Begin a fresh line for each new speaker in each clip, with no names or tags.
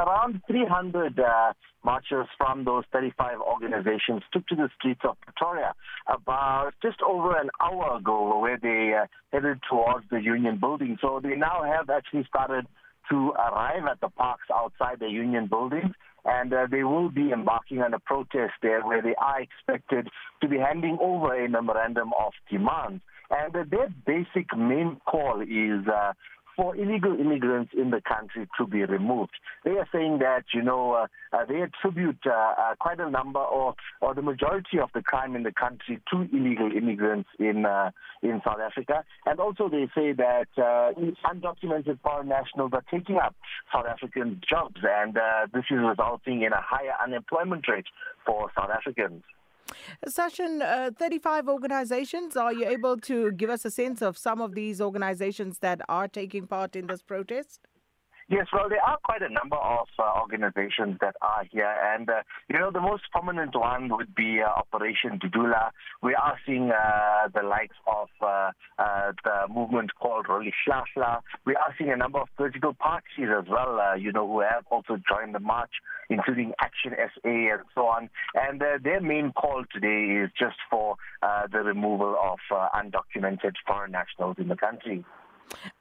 around 300 uh, marchers from those 35 organizations took to the streets of Pretoria about just over an hour ago where they uh, headed towards the Union building. So they now have actually started to arrive at the parks outside the Union buildings and uh, they will be embarking on a protest there where they are expected to be handing over a memorandum of demands. And uh, their basic main call is uh, for illegal immigrants in the country to be removed. They are saying that, you know, uh, uh, they attribute uh, uh, quite a number or, or the majority of the crime in the country to illegal immigrants in, uh, in South Africa. And also they say that uh, undocumented foreign nationals are taking up South African jobs and uh, this is resulting in a higher unemployment rate for South Africans.
Session uh, 35 organizations. Are you able to give us a sense of some of these organizations that are taking part in this protest?
Yes, well, there are quite a number of uh, organizations that are here, and uh, you know the most prominent one would be uh, Operation Dudula. We are seeing uh, the likes of uh, uh, the movement called Roli Shashla. We are seeing a number of political parties as well, uh, you know, who have also joined the march, including Action SA and so on. And uh, their main call today is just for uh, the removal of uh, undocumented foreign nationals in the country.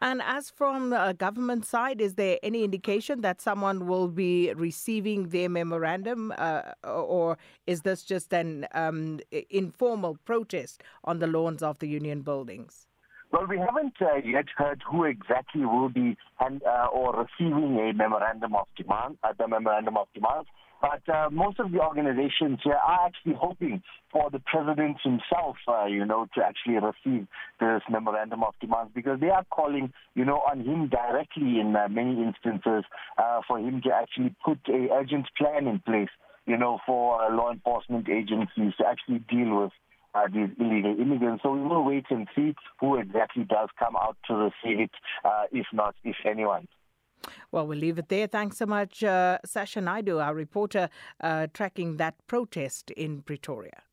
And as from the government side, is there any indication that someone will be receiving their memorandum, uh, or is this just an um, informal protest on the lawns of the union buildings?
Well, we haven't uh, yet heard who exactly will be and, uh, or receiving a memorandum of demand, uh, the memorandum of demand. But uh, most of the organizations here are actually hoping for the president himself, uh, you know, to actually receive this memorandum of demands because they are calling, you know, on him directly in uh, many instances uh, for him to actually put a urgent plan in place, you know, for uh, law enforcement agencies to actually deal with uh, these illegal immigrants. So we will wait and see who exactly does come out to receive it, uh, if not, if anyone.
Well, we'll leave it there. Thanks so much, uh, Sasha Naidu, our reporter uh, tracking that protest in Pretoria.